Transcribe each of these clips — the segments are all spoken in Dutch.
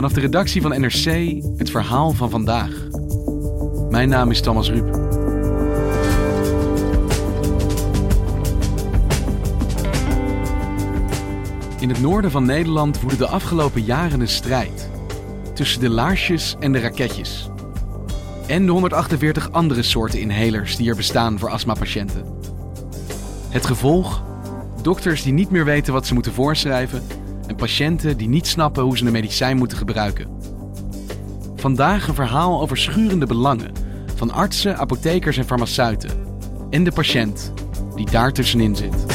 Vanaf de redactie van NRC het verhaal van vandaag. Mijn naam is Thomas Ruip. In het noorden van Nederland woedde de afgelopen jaren een strijd. Tussen de laarsjes en de raketjes. En de 148 andere soorten inhalers die er bestaan voor astmapatiënten. Het gevolg? Dokters die niet meer weten wat ze moeten voorschrijven en patiënten die niet snappen hoe ze een medicijn moeten gebruiken. Vandaag een verhaal over schurende belangen van artsen, apothekers en farmaceuten. En de patiënt die daar tussenin zit.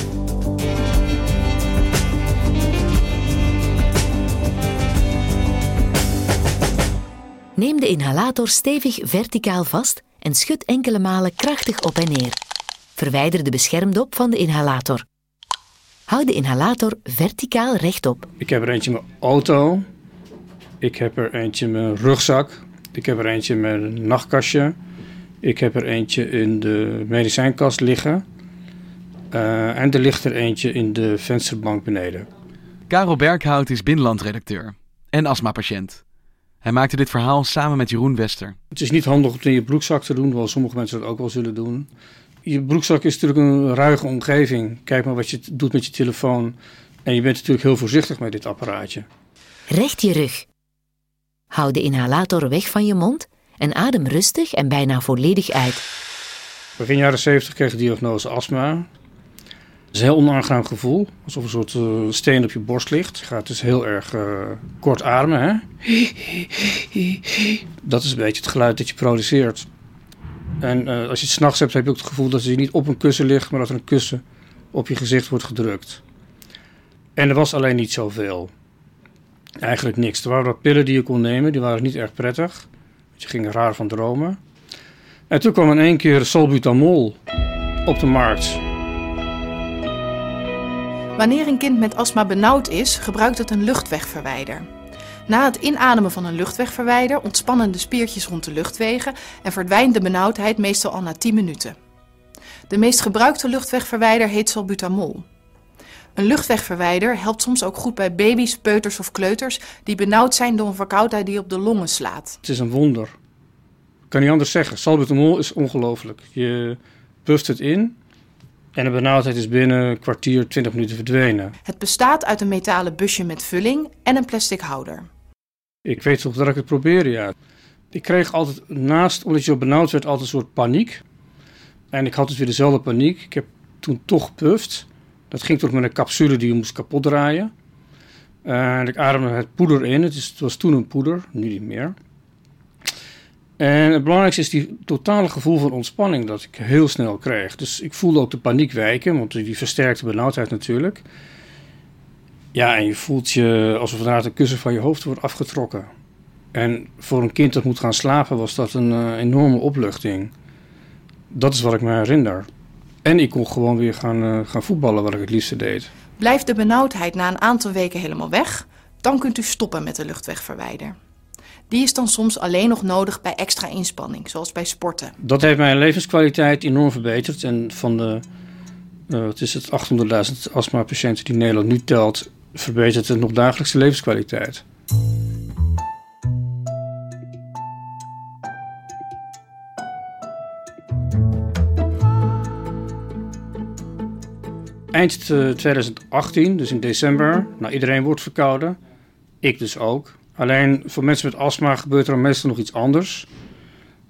Neem de inhalator stevig verticaal vast en schud enkele malen krachtig op en neer. Verwijder de beschermdop van de inhalator. Houd de inhalator verticaal rechtop. Ik heb er eentje in mijn auto. Ik heb er eentje in mijn rugzak. Ik heb er eentje in mijn nachtkastje. Ik heb er eentje in de medicijnkast liggen. Uh, en er ligt er eentje in de vensterbank beneden. Karel Berghout is binnenlandredacteur en astmapatiënt. Hij maakte dit verhaal samen met Jeroen Wester. Het is niet handig om het in je broekzak te doen, hoewel sommige mensen dat ook wel zullen doen. Je broekzak is natuurlijk een ruige omgeving. Kijk maar wat je doet met je telefoon. En je bent natuurlijk heel voorzichtig met dit apparaatje. Recht je rug. Hou de inhalator weg van je mond en adem rustig en bijna volledig uit. Begin jaren 70 kreeg ik de diagnose astma. Het is een heel onaangenaam gevoel, alsof een soort uh, steen op je borst ligt. Je gaat dus heel erg uh, kort ademen. Hè? Dat is een beetje het geluid dat je produceert. En uh, als je het s'nachts hebt, heb je ook het gevoel dat je niet op een kussen ligt, maar dat er een kussen op je gezicht wordt gedrukt. En er was alleen niet zoveel. Eigenlijk niks. Er waren wat pillen die je kon nemen, die waren niet erg prettig. Je ging raar van dromen. En toen kwam in één keer salbutamol op de markt. Wanneer een kind met astma benauwd is, gebruikt het een luchtwegverwijder. Na het inademen van een luchtwegverwijder ontspannen de spiertjes rond de luchtwegen en verdwijnt de benauwdheid meestal al na 10 minuten. De meest gebruikte luchtwegverwijder heet salbutamol. Een luchtwegverwijder helpt soms ook goed bij baby's, peuters of kleuters die benauwd zijn door een verkoudheid die op de longen slaat. Het is een wonder. Ik kan niet anders zeggen. Salbutamol is ongelooflijk. Je puft het in en de benauwdheid is binnen een kwartier, 20 minuten verdwenen. Het bestaat uit een metalen busje met vulling en een plastic houder. Ik weet toch dat ik het probeerde, ja. Ik kreeg altijd naast, omdat je zo benauwd werd, altijd een soort paniek. En ik had dus weer dezelfde paniek. Ik heb toen toch gepuft. Dat ging toch met een capsule die je moest kapot draaien. En ik ademde het poeder in. Het, het was toen een poeder, nu niet meer. En het belangrijkste is die totale gevoel van ontspanning dat ik heel snel kreeg. Dus ik voelde ook de paniek wijken, want die versterkte benauwdheid natuurlijk. Ja, en je voelt je alsof inderdaad een kussen van je hoofd wordt afgetrokken. En voor een kind dat moet gaan slapen was dat een uh, enorme opluchting. Dat is wat ik me herinner. En ik kon gewoon weer gaan, uh, gaan voetballen, wat ik het liefste deed. Blijft de benauwdheid na een aantal weken helemaal weg, dan kunt u stoppen met de luchtwegverwijder. Die is dan soms alleen nog nodig bij extra inspanning, zoals bij sporten. Dat heeft mijn levenskwaliteit enorm verbeterd. En van de uh, wat is het, 800.000 astmapatiënten die Nederland nu telt, verbetert het nog dagelijkse levenskwaliteit. Eind 2018, dus in december, nou iedereen wordt verkouden. Ik dus ook. Alleen voor mensen met astma gebeurt er meestal nog iets anders.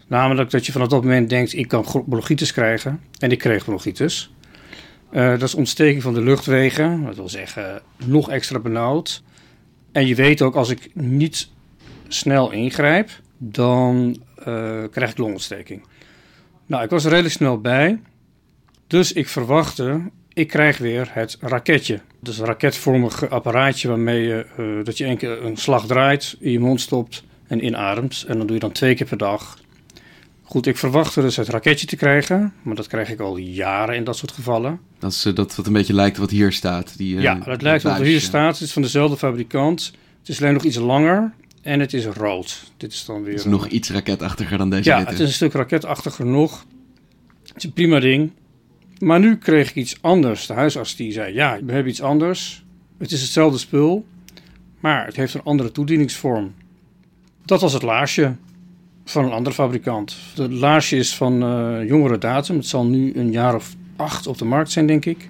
Namelijk dat je vanaf dat moment denkt, ik kan bronchitis krijgen. En ik kreeg bronchitis. Uh, dat is ontsteking van de luchtwegen. Dat wil zeggen, nog extra benauwd. En je weet ook, als ik niet snel ingrijp, dan uh, krijg ik longontsteking. Nou, ik was er redelijk snel bij. Dus ik verwachtte, ik krijg weer het raketje. Dus een raketvormig apparaatje waarmee je, uh, dat je één keer een slag draait, in je mond stopt en inademt. En dan doe je dan twee keer per dag. Goed, ik verwachtte dus het raketje te krijgen, maar dat krijg ik al jaren in dat soort gevallen. Dat is uh, dat wat een beetje lijkt wat hier staat. Die, uh, ja, dat lijkt wat hier staat. Het is van dezelfde fabrikant. Het is alleen nog iets langer en het is rood. Dit is dan weer. Het is nog iets raketachtiger dan deze. Ja, het is een stuk raketachtiger nog. Het is een prima ding. Maar nu kreeg ik iets anders. De huisarts die zei: Ja, we hebben iets anders. Het is hetzelfde spul, maar het heeft een andere toedieningsvorm. Dat was het laarsje van een andere fabrikant. Het laarsje is van uh, jongere datum. Het zal nu een jaar of acht op de markt zijn, denk ik.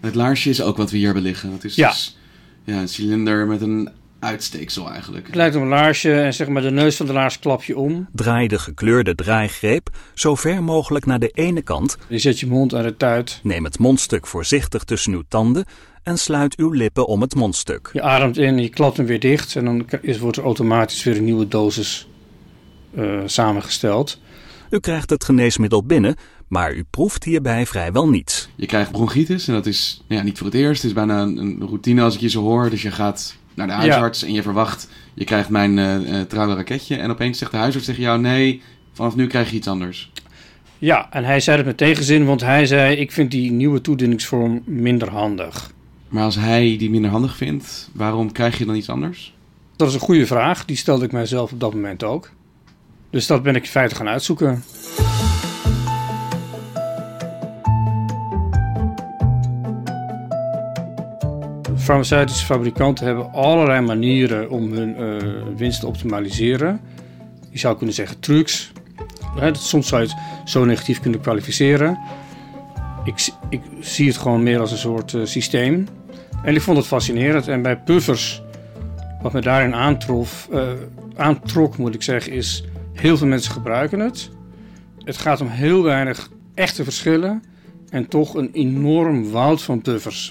Het laarsje is ook wat we hier hebben liggen. Het is ja. Dus, ja, een cilinder met een uitsteeksel eigenlijk. Het lijkt op een laarsje en zeg maar de neus van de laars klap je om. Draai de gekleurde draaigreep zo ver mogelijk naar de ene kant. Je zet je mond aan de tuit. Neem het mondstuk voorzichtig tussen uw tanden en sluit uw lippen om het mondstuk. Je ademt in, je klapt hem weer dicht en dan wordt er automatisch weer een nieuwe dosis uh, samengesteld. U krijgt het geneesmiddel binnen, maar u proeft hierbij vrijwel niets. Je krijgt bronchitis en dat is nou ja, niet voor het eerst. Het is bijna een, een routine als ik je zo hoor. Dus je gaat naar de huisarts en je verwacht, je krijgt mijn uh, trouwe raketje. En opeens zegt de huisarts tegen jou, nee, vanaf nu krijg je iets anders. Ja, en hij zei het met tegenzin, want hij zei, ik vind die nieuwe toedieningsvorm minder handig. Maar als hij die minder handig vindt, waarom krijg je dan iets anders? Dat is een goede vraag, die stelde ik mijzelf op dat moment ook. Dus dat ben ik in feite gaan uitzoeken. Farmaceutische fabrikanten hebben allerlei manieren om hun uh, winst te optimaliseren. Je zou kunnen zeggen trucs. Soms zou je het zo negatief kunnen kwalificeren. Ik, ik zie het gewoon meer als een soort uh, systeem. En ik vond het fascinerend. En bij puffers, wat me daarin aantrof, uh, aantrok, moet ik zeggen, is Heel veel mensen gebruiken het. Het gaat om heel weinig echte verschillen en toch een enorm woud van puffers.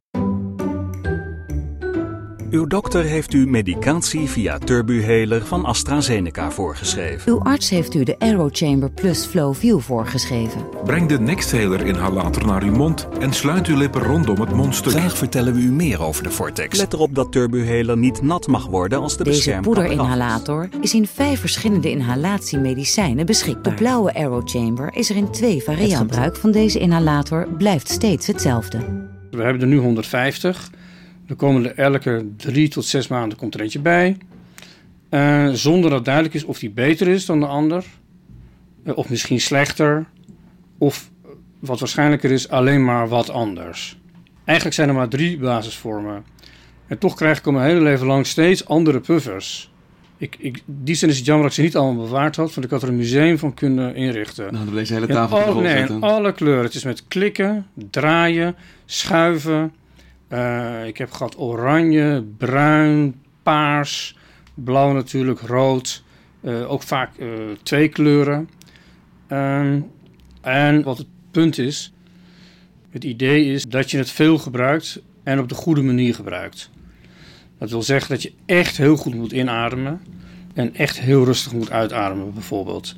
Uw dokter heeft u medicatie via Turbuhaler van AstraZeneca voorgeschreven. Uw arts heeft u de Aerochamber Plus Flow View voorgeschreven. Breng de Nexthaler inhalator naar uw mond en sluit uw lippen rondom het mondstuk. Graag vertellen we u meer over de Vortex. Let erop dat Turbuhaler niet nat mag worden als de Deze poederinhalator is in vijf verschillende inhalatiemedicijnen beschikbaar. De blauwe Aerochamber is er in twee varianten. Het gebruik van deze inhalator blijft steeds hetzelfde. We hebben er nu 150. Er komen er elke drie tot zes maanden komt er eentje bij. Uh, zonder dat duidelijk is of die beter is dan de ander. Uh, of misschien slechter. Of wat waarschijnlijker is, alleen maar wat anders. Eigenlijk zijn er maar drie basisvormen. En toch krijg ik al mijn hele leven lang steeds andere puffers. Ik, ik, die zin is het jammer dat ik ze niet allemaal bewaard had, want ik had er een museum van kunnen inrichten. Nou, dan deze hele tafel in, nee, in alle kleuren. Het is met klikken, draaien, schuiven, uh, ik heb gehad oranje, bruin, paars, blauw natuurlijk, rood. Uh, ook vaak uh, twee kleuren. Um, en wat het punt is, het idee is dat je het veel gebruikt en op de goede manier gebruikt. Dat wil zeggen dat je echt heel goed moet inademen en echt heel rustig moet uitademen bijvoorbeeld.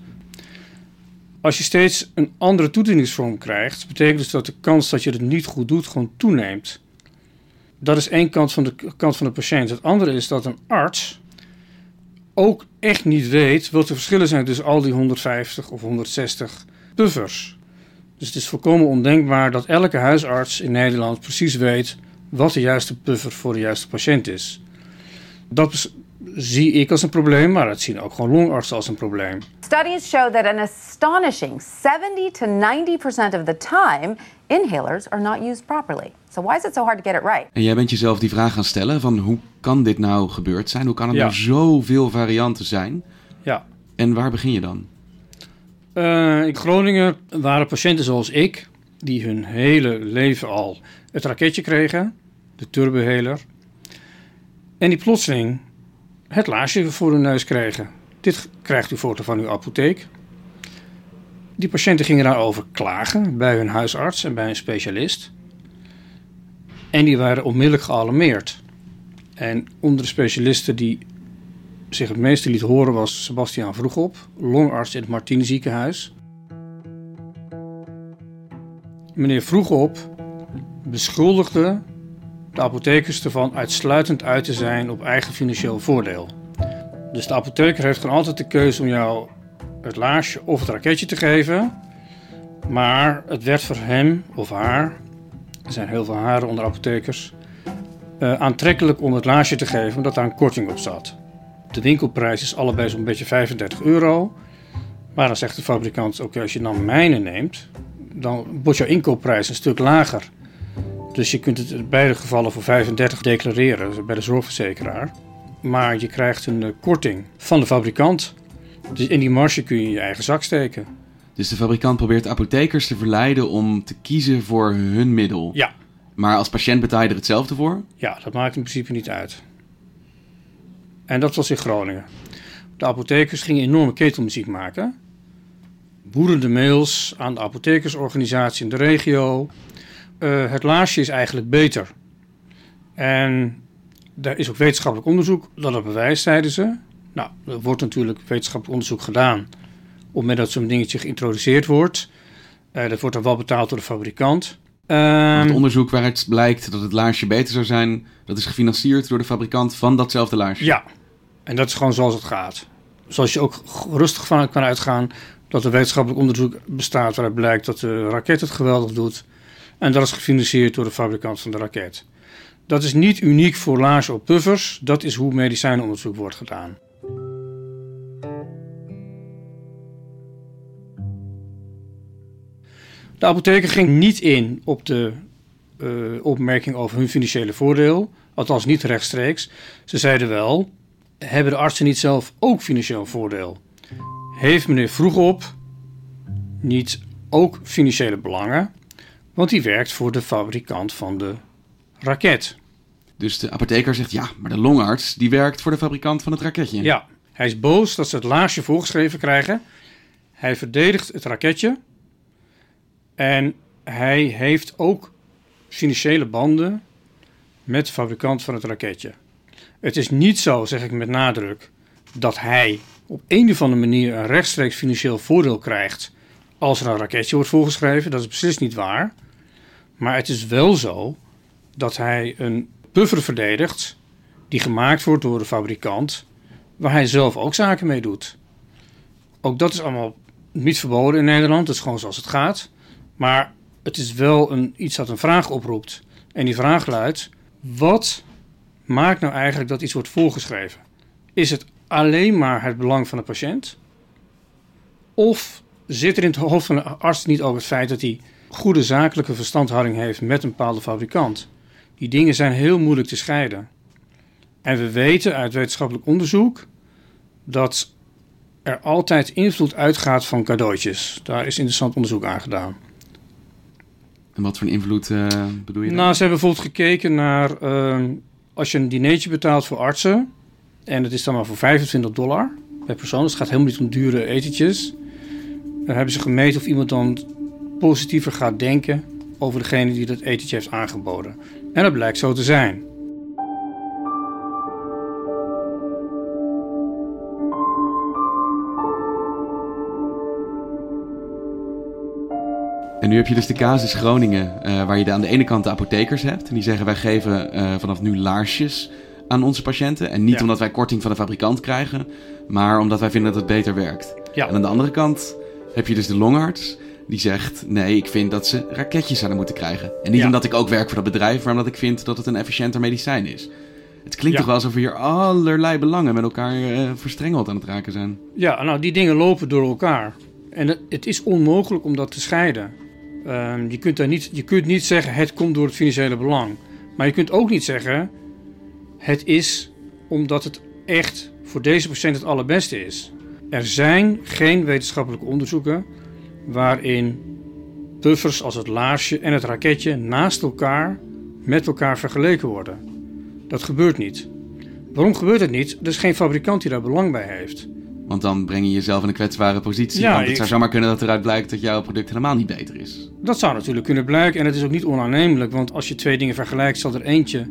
Als je steeds een andere toedieningsvorm krijgt, betekent dus dat de kans dat je het niet goed doet gewoon toeneemt dat is één kant van de kant van de patiënt. Het andere is dat een arts ook echt niet weet wat de verschillen zijn tussen al die 150 of 160 buffers. Dus het is volkomen ondenkbaar dat elke huisarts in Nederland precies weet wat de juiste buffer voor de juiste patiënt is. Dat zie ik als een probleem, maar dat zien ook gewoon longartsen als een probleem. Studies show that an astonishing 70 to 90% of the time inhalers are not used properly. So why is it so hard to get it right? En jij bent jezelf die vraag gaan stellen van hoe kan dit nou gebeurd zijn? Hoe kan er ja. nou zoveel varianten zijn? Ja. En waar begin je dan? Uh, in Groningen waren patiënten zoals ik, die hun hele leven al het raketje kregen, de turbohaler. En die plotseling het laarsje voor hun neus kregen. Dit krijgt u foto van uw apotheek. Die patiënten gingen daarover klagen bij hun huisarts en bij een specialist. En die waren onmiddellijk gealarmeerd. En onder de specialisten die zich het meeste liet horen was Sebastiaan Vroegop, longarts in het Martini ziekenhuis. Meneer Vroegop beschuldigde de apothekers ervan uitsluitend uit te zijn op eigen financieel voordeel. Dus de apotheker heeft gewoon altijd de keuze om jou het laarsje of het raketje te geven. Maar het werd voor hem of haar, er zijn heel veel haren onder apothekers, uh, aantrekkelijk om het laarsje te geven omdat daar een korting op zat. De winkelprijs is allebei zo'n beetje 35 euro. Maar dan zegt de fabrikant, oké, als je dan mijne neemt, dan wordt jouw inkoopprijs een stuk lager. Dus je kunt het in beide gevallen voor 35 declareren bij de zorgverzekeraar. Maar je krijgt een eh, korting van de fabrikant. Dus in die marge kun je je eigen zak steken. Dus de fabrikant probeert apothekers te verleiden om te kiezen voor hun middel. Ja. Maar als patiënt betaal je er hetzelfde voor? Ja, dat maakt in principe niet uit. En dat was in Groningen. De apothekers gingen enorme ketelmuziek maken. Boerende mails aan de apothekersorganisatie in de regio. Uh, het laarsje is eigenlijk beter. En daar is ook wetenschappelijk onderzoek dat het bewijst, zeiden ze. Nou, er wordt natuurlijk wetenschappelijk onderzoek gedaan op het moment dat zo'n dingetje geïntroduceerd wordt. Uh, dat wordt dan wel betaald door de fabrikant. Um, het onderzoek waaruit blijkt dat het laarsje beter zou zijn, dat is gefinancierd door de fabrikant van datzelfde laarsje. Ja, en dat is gewoon zoals het gaat. Zoals je ook rustig van kan uitgaan dat er wetenschappelijk onderzoek bestaat waaruit blijkt dat de raket het geweldig doet. En dat is gefinancierd door de fabrikant van de raket. Dat is niet uniek voor laars op puffers, dat is hoe medicijnonderzoek wordt gedaan. De apotheker ging niet in op de uh, opmerking over hun financiële voordeel, althans niet rechtstreeks. Ze zeiden wel: hebben de artsen niet zelf ook financieel voordeel? Heeft meneer Vroegop niet ook financiële belangen? Want die werkt voor de fabrikant van de raket. Dus de apotheker zegt ja, maar de longarts die werkt voor de fabrikant van het raketje. Ja, hij is boos dat ze het laarsje voorgeschreven krijgen. Hij verdedigt het raketje. En hij heeft ook financiële banden met de fabrikant van het raketje. Het is niet zo, zeg ik met nadruk, dat hij op een of andere manier een rechtstreeks financieel voordeel krijgt als er een raketje wordt voorgeschreven. Dat is precies niet waar. Maar het is wel zo dat hij een buffer verdedigt die gemaakt wordt door de fabrikant, waar hij zelf ook zaken mee doet. Ook dat is allemaal niet verboden in Nederland, dat is gewoon zoals het gaat. Maar het is wel een, iets dat een vraag oproept. En die vraag luidt: wat maakt nou eigenlijk dat iets wordt voorgeschreven? Is het alleen maar het belang van de patiënt? Of zit er in het hoofd van de arts niet ook het feit dat hij goede zakelijke verstandhouding heeft met een bepaalde fabrikant? Die dingen zijn heel moeilijk te scheiden. En we weten uit wetenschappelijk onderzoek dat er altijd invloed uitgaat van cadeautjes. Daar is interessant onderzoek aan gedaan. En wat voor invloed uh, bedoel je? Dan? Nou, ze hebben bijvoorbeeld gekeken naar uh, als je een dinertje betaalt voor artsen. En het is dan maar voor 25 dollar per persoon. Dus het gaat helemaal niet om dure etentjes. Dan hebben ze gemeten of iemand dan positiever gaat denken over degene die dat etentje heeft aangeboden. En dat blijkt zo te zijn. En nu heb je dus de casus Groningen, uh, waar je aan de ene kant de apothekers hebt. En die zeggen wij geven uh, vanaf nu laarsjes aan onze patiënten. En niet omdat wij korting van de fabrikant krijgen, maar omdat wij vinden dat het beter werkt. Ja. En aan de andere kant heb je dus de longarts die zegt: Nee, ik vind dat ze raketjes zouden moeten krijgen. En niet Ja. omdat ik ook werk voor dat bedrijf, maar omdat ik vind dat het een efficiënter medicijn is. Het klinkt toch wel alsof we hier allerlei belangen met elkaar eh, verstrengeld aan het raken zijn. Ja, nou, die dingen lopen door elkaar. En het, het is onmogelijk om dat te scheiden. Ehm, je, kunt daar niet, je kunt niet zeggen het komt door het financiële belang. Maar je kunt ook niet zeggen het is omdat het echt voor deze patiënt het allerbeste is. Er zijn geen wetenschappelijke onderzoeken waarin buffers als het laarsje en het raketje naast elkaar met elkaar vergeleken worden. Dat gebeurt niet. Waarom gebeurt het niet? Er is geen fabrikant die daar belang bij heeft. Want dan breng je jezelf in een kwetsbare positie. Ja, want het ik- zou zomaar kunnen dat eruit blijkt dat jouw product helemaal niet beter is. Dat zou natuurlijk kunnen blijken en het is ook niet onaannemelijk, want als je twee dingen vergelijkt, zal er eentje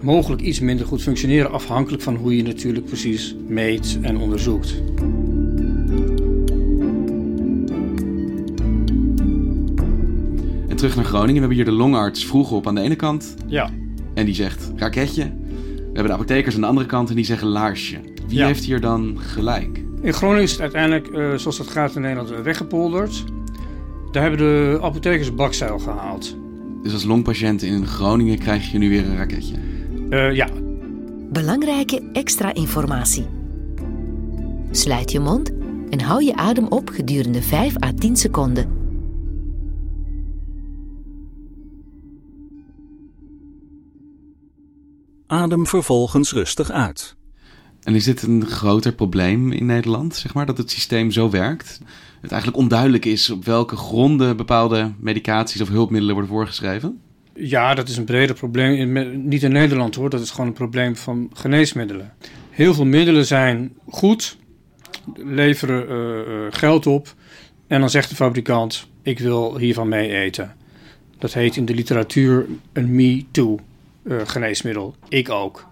mogelijk iets minder goed functioneren, afhankelijk van hoe je natuurlijk precies meet en onderzoekt. En terug naar Groningen. We hebben hier de longarts vroeg op aan de ene kant. Ja. En die zegt raketje. We hebben de apothekers aan de andere kant en die zeggen laarsje. Wie Ja. heeft hier dan gelijk? In Groningen is het uiteindelijk, eh, zoals dat gaat in Nederland, weggepolderd. Daar hebben de apothekers bakzeil gehaald. Dus als longpatiënt in Groningen krijg je nu weer een raketje. Eh, ja, Belangrijke extra informatie. Sluit je mond en hou je adem op gedurende 5 à 10 seconden. Adem vervolgens rustig uit. En is dit een groter probleem in Nederland, zeg maar, dat het systeem zo werkt? Het eigenlijk onduidelijk is op welke gronden bepaalde medicaties of hulpmiddelen worden voorgeschreven? ja, dat is een breder probleem. In, niet in Nederland hoor, dat is gewoon een probleem van geneesmiddelen. Heel veel middelen zijn goed, leveren eh, eh, geld op. En dan zegt de fabrikant, ik wil hiervan mee eten. Dat heet in de literatuur een me-too eh. Ik ook.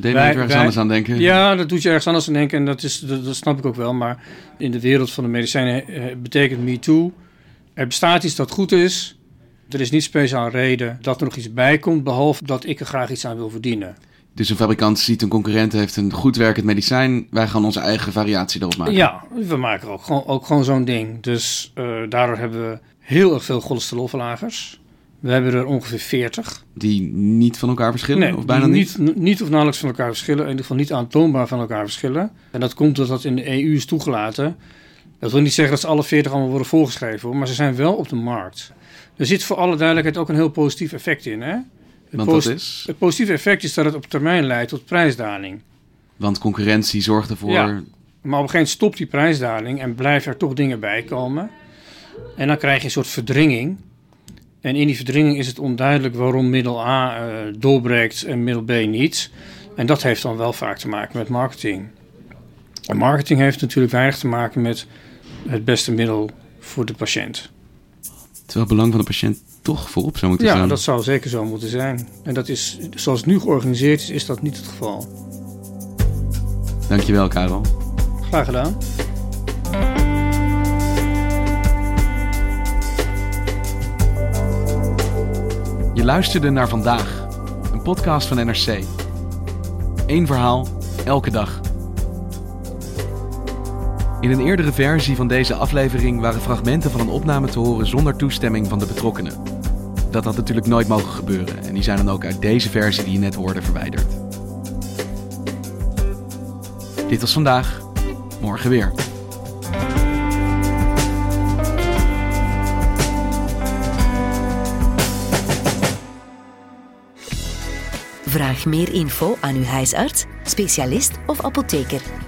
Deed even ergens wij- anders aan denken. Ja, dat doet je ergens anders aan denken en dat, is, dat, dat snap ik ook wel. Maar in de wereld van de medicijnen eh, betekent me too. Er bestaat iets dat goed is. Er is niet speciaal reden dat er nog iets bij komt, behalve dat ik er graag iets aan wil verdienen. Dus een fabrikant ziet een concurrent heeft een goed werkend medicijn. Wij gaan onze eigen variatie erop maken. Ja, we maken ook gewoon, ook gewoon zo'n ding. Dus eh, daardoor hebben we heel erg veel cholesterolverlagers. We hebben er ongeveer 40. Die niet van elkaar verschillen? Nee, of bijna niet? niet? Niet of nauwelijks van elkaar verschillen. In ieder geval niet aantoonbaar van elkaar verschillen. En dat komt doordat dat in de EU is toegelaten. Dat wil niet zeggen dat ze alle 40 allemaal worden voorgeschreven, hoor, maar ze zijn wel op de markt. Er zit voor alle duidelijkheid ook een heel positief effect in. Hè? Het Want dat is? Het positieve effect is dat het op termijn leidt tot prijsdaling. Want concurrentie zorgt ervoor... Ja. Maar op een gegeven moment stopt die prijsdaling en blijven er toch dingen bij komen. En dan krijg je een soort verdringing. En in die verdringing is het onduidelijk waarom middel A eh, doorbreekt en middel B niet. En dat heeft dan wel vaak te maken met marketing. En marketing heeft natuurlijk weinig te maken met het beste middel voor de patiënt. Terwijl het belang van de patiënt toch voorop zou moeten Ja, staan. dat zou zeker zo moeten zijn. En dat is, zoals het nu georganiseerd is, is dat niet het geval. Dankjewel, Karel. Graag gedaan. Je luisterde naar Vandaag, een podcast van NRC. Eén verhaal, elke dag. In een eerdere versie van deze aflevering waren fragmenten van een opname te horen zonder toestemming van de betrokkenen. Dat had natuurlijk nooit mogen gebeuren en die zijn dan ook uit deze versie die je net hoorde verwijderd. Dit was vandaag, morgen weer. Vraag meer info aan uw huisarts, specialist of apotheker.